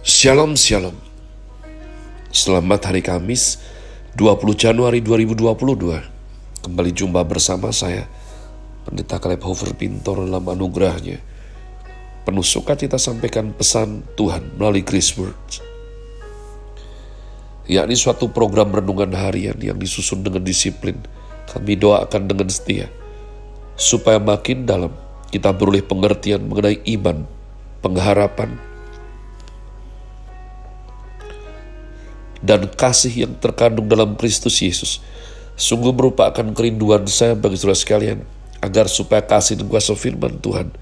Shalom Shalom. Selamat hari Kamis 20 Januari 2022 Kembali jumpa bersama saya Pendeta Kaleb Hofer Pintor dalam anugerahnya. Penuh kita sampaikan pesan Tuhan melalui Grace Words. Yakni suatu program renungan harian yang disusun dengan disiplin kami doakan dengan setia. Supaya makin dalam kita beroleh pengertian mengenai iman, pengharapan, dan kasih yang terkandung dalam Kristus Yesus. Sungguh merupakan kerinduan saya bagi saudara sekalian agar supaya kasih dan kuasa firman Tuhan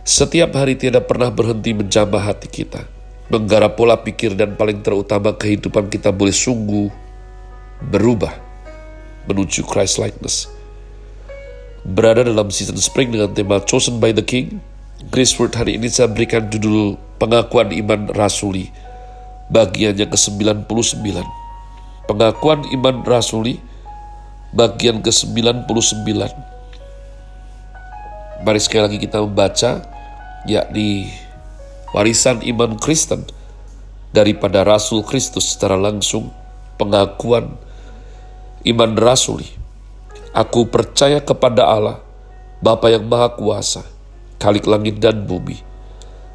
setiap hari tidak pernah berhenti menjamah hati kita menggarap pola pikir dan paling terutama kehidupan kita boleh sungguh berubah menuju Christ likeness. Berada dalam season spring dengan tema Chosen by the King Grace Word hari ini saya berikan judul pengakuan iman rasuli bagian yang ke-99. Pengakuan iman rasuli bagian ke-99. Mari sekali lagi kita membaca yakni warisan iman Kristen daripada Rasul Kristus secara langsung pengakuan iman rasuli. Aku percaya kepada Allah, Bapa yang Maha Kuasa, Kalik langit dan bumi,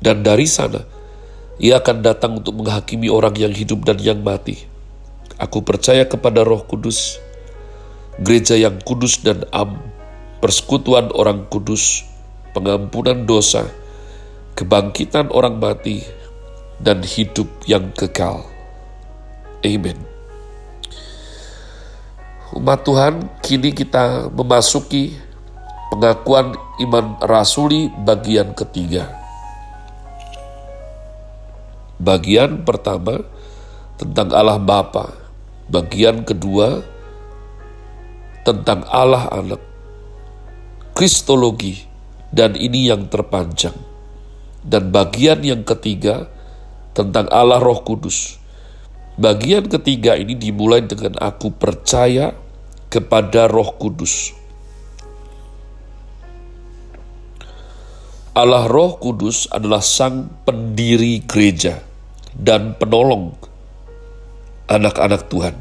Dan dari sana, ia akan datang untuk menghakimi orang yang hidup dan yang mati. Aku percaya kepada roh kudus, gereja yang kudus dan am, persekutuan orang kudus, pengampunan dosa, kebangkitan orang mati, dan hidup yang kekal. Amin. Umat Tuhan, kini kita memasuki pengakuan iman rasuli bagian ketiga. Bagian pertama tentang Allah Bapa, bagian kedua tentang Allah Anak. Kristologi dan ini yang terpanjang. Dan bagian yang ketiga tentang Allah Roh Kudus. Bagian ketiga ini dimulai dengan aku percaya kepada Roh Kudus. Allah Roh Kudus adalah sang pendiri gereja dan penolong anak-anak Tuhan.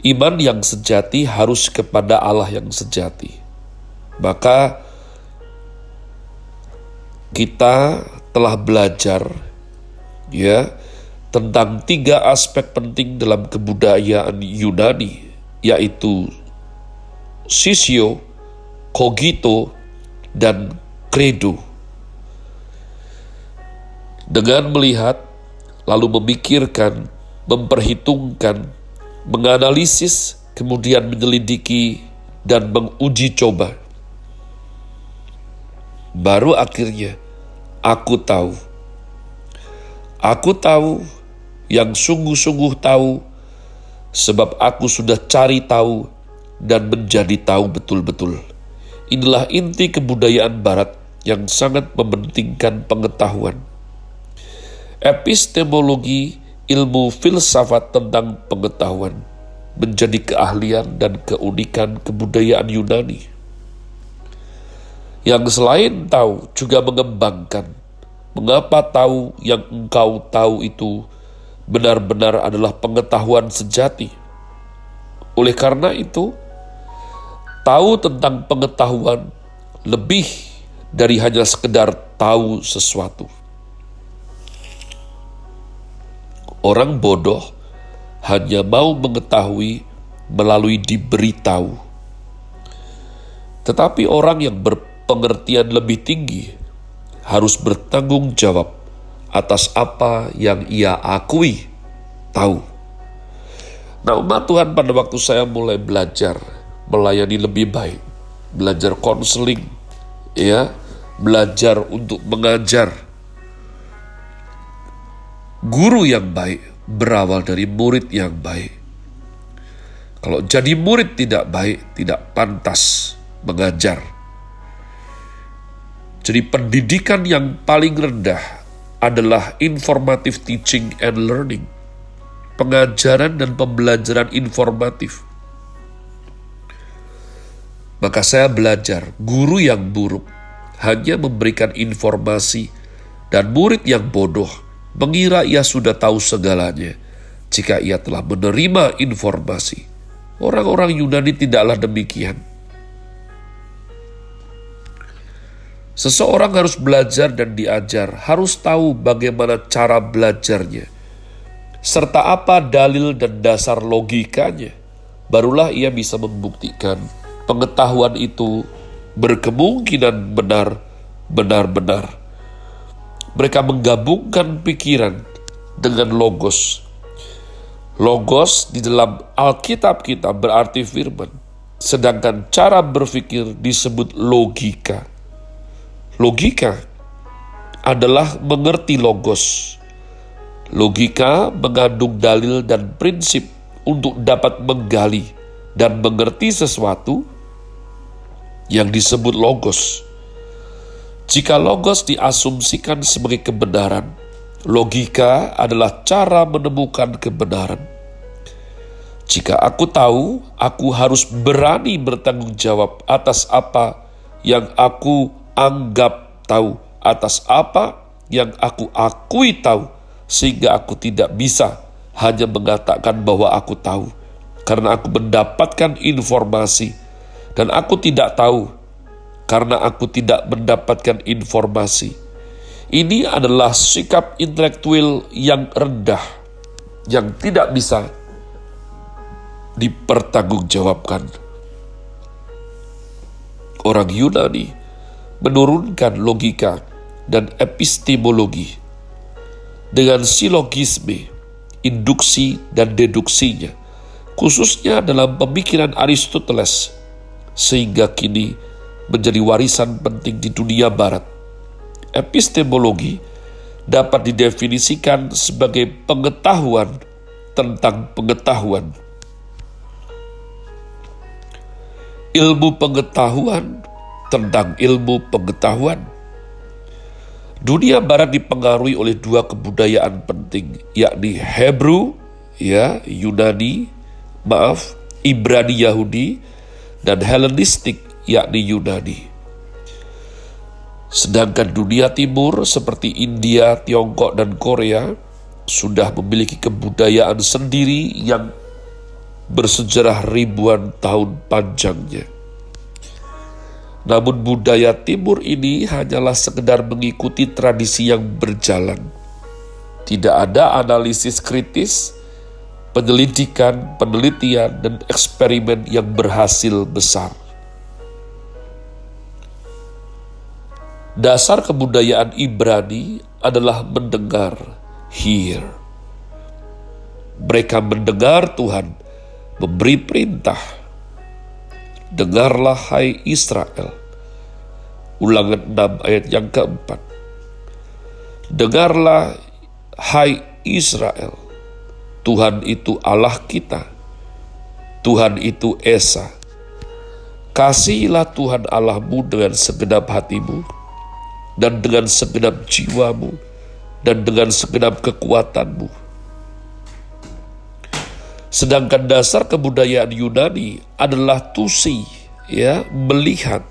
Iman yang sejati harus kepada Allah yang sejati. Maka kita telah belajar ya tentang tiga aspek penting dalam kebudayaan Yunani yaitu sisio, cogito, dan credo dengan melihat, lalu memikirkan, memperhitungkan, menganalisis, kemudian menyelidiki, dan menguji coba. Baru akhirnya aku tahu. Aku tahu yang sungguh-sungguh tahu, sebab aku sudah cari tahu dan menjadi tahu betul-betul. Inilah inti kebudayaan Barat yang sangat mementingkan pengetahuan epistemologi ilmu filsafat tentang pengetahuan menjadi keahlian dan keunikan kebudayaan Yunani. Yang selain tahu juga mengembangkan mengapa tahu yang engkau tahu itu benar-benar adalah pengetahuan sejati. Oleh karena itu, tahu tentang pengetahuan lebih dari hanya sekedar tahu sesuatu. Orang bodoh hanya mau mengetahui melalui diberitahu. Tetapi orang yang berpengertian lebih tinggi harus bertanggung jawab atas apa yang ia akui tahu. Nah umat Tuhan pada waktu saya mulai belajar melayani lebih baik, belajar konseling, ya, belajar untuk mengajar, Guru yang baik berawal dari murid yang baik. Kalau jadi murid tidak baik, tidak pantas mengajar. Jadi pendidikan yang paling rendah adalah informative teaching and learning. Pengajaran dan pembelajaran informatif. Maka saya belajar, guru yang buruk hanya memberikan informasi dan murid yang bodoh mengira ia sudah tahu segalanya jika ia telah menerima informasi. Orang-orang Yunani tidaklah demikian. Seseorang harus belajar dan diajar, harus tahu bagaimana cara belajarnya, serta apa dalil dan dasar logikanya. Barulah ia bisa membuktikan pengetahuan itu berkemungkinan benar, benar-benar. Mereka menggabungkan pikiran dengan logos. Logos di dalam Alkitab kita berarti firman, sedangkan cara berpikir disebut logika. Logika adalah mengerti logos. Logika mengandung dalil dan prinsip untuk dapat menggali dan mengerti sesuatu yang disebut logos. Jika logos diasumsikan sebagai kebenaran, logika adalah cara menemukan kebenaran. Jika aku tahu, aku harus berani bertanggung jawab atas apa yang aku anggap tahu atas apa yang aku akui tahu, sehingga aku tidak bisa hanya mengatakan bahwa aku tahu, karena aku mendapatkan informasi, dan aku tidak tahu karena aku tidak mendapatkan informasi. Ini adalah sikap intelektual yang rendah, yang tidak bisa dipertanggungjawabkan. Orang Yunani menurunkan logika dan epistemologi dengan silogisme, induksi, dan deduksinya, khususnya dalam pemikiran Aristoteles, sehingga kini menjadi warisan penting di dunia barat. Epistemologi dapat didefinisikan sebagai pengetahuan tentang pengetahuan. Ilmu pengetahuan tentang ilmu pengetahuan. Dunia barat dipengaruhi oleh dua kebudayaan penting, yakni Hebrew, ya, Yunani, maaf, Ibrani Yahudi, dan Hellenistik, yakni Yunani. Sedangkan dunia timur seperti India, Tiongkok, dan Korea sudah memiliki kebudayaan sendiri yang bersejarah ribuan tahun panjangnya. Namun budaya timur ini hanyalah sekedar mengikuti tradisi yang berjalan. Tidak ada analisis kritis, penyelidikan, penelitian, dan eksperimen yang berhasil besar. Dasar kebudayaan Ibrani adalah mendengar, hear. Mereka mendengar Tuhan memberi perintah, Dengarlah hai Israel. Ulangan 6 ayat yang keempat. Dengarlah hai Israel. Tuhan itu Allah kita. Tuhan itu Esa. Kasihilah Tuhan Allahmu dengan segenap hatimu, dan dengan segenap jiwamu, dan dengan segenap kekuatanmu. Sedangkan dasar kebudayaan Yunani adalah tusi, ya, melihat.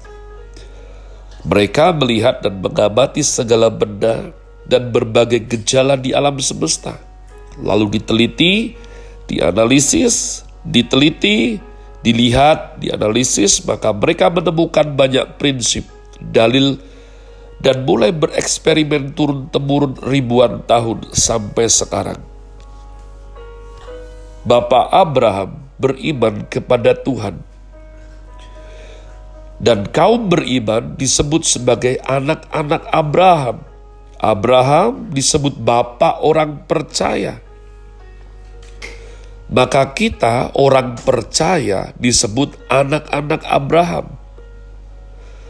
Mereka melihat dan mengamati segala benda dan berbagai gejala di alam semesta. Lalu diteliti, dianalisis, diteliti, dilihat, dianalisis, maka mereka menemukan banyak prinsip, dalil, dan mulai bereksperimen turun-temurun ribuan tahun sampai sekarang. Bapak Abraham beriman kepada Tuhan. Dan kaum beriman disebut sebagai anak-anak Abraham. Abraham disebut bapak orang percaya. Maka kita orang percaya disebut anak-anak Abraham.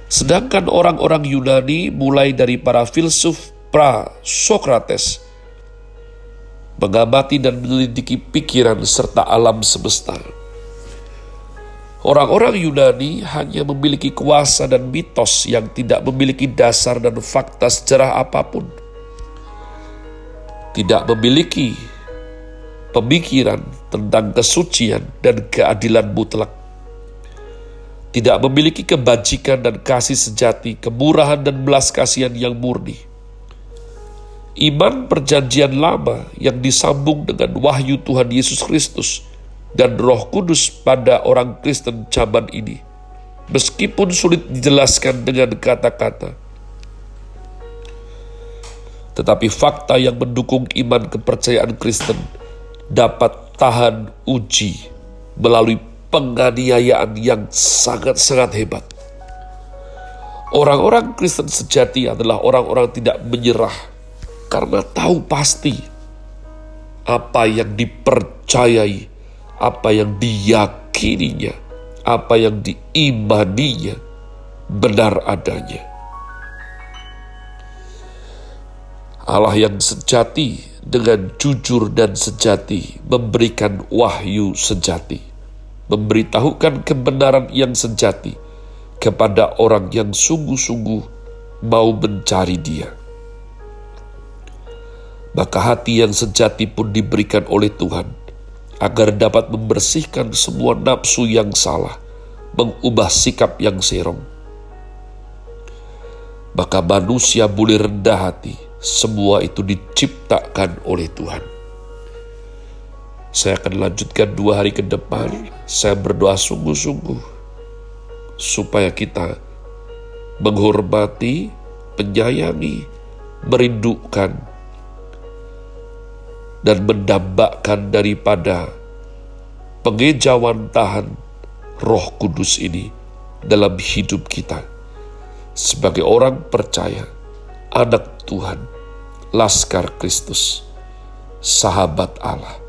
Sedangkan orang-orang Yunani mulai dari para filsuf pra Sokrates mengamati dan menyelidiki pikiran serta alam semesta. Orang-orang Yunani hanya memiliki kuasa dan mitos yang tidak memiliki dasar dan fakta sejarah apa pun. Tidak memiliki pemikiran tentang kesucian dan keadilan mutlak. Tidak memiliki kebajikan dan kasih sejati, kemurahan dan belas kasihan yang murni iman perjanjian lama yang disambung dengan wahyu Tuhan Yesus Kristus dan roh kudus pada orang Kristen zaman ini. Meskipun sulit dijelaskan dengan kata-kata, tetapi fakta yang mendukung iman kepercayaan Kristen dapat tahan uji melalui penganiayaan yang sangat-sangat hebat. Orang-orang Kristen sejati adalah orang-orang tidak menyerah karena tahu pasti apa yang dipercayai, apa yang diyakininya, apa yang diimaninya benar adanya. Allah yang sejati dengan jujur dan sejati memberikan wahyu sejati, memberitahukan kebenaran yang sejati kepada orang yang sungguh-sungguh mau mencari Dia maka hati yang sejati pun diberikan oleh Tuhan, agar dapat membersihkan semua nafsu yang salah, mengubah sikap yang serong. Maka manusia boleh rendah hati, semua itu diciptakan oleh Tuhan. Saya akan lanjutkan dua hari ke depan, saya berdoa sungguh-sungguh, supaya kita menghormati, menyayangi, merindukan, dan mendambakan daripada pengejauhan tahan roh kudus ini dalam hidup kita. Sebagai orang percaya, anak Tuhan, Laskar Kristus, sahabat Allah.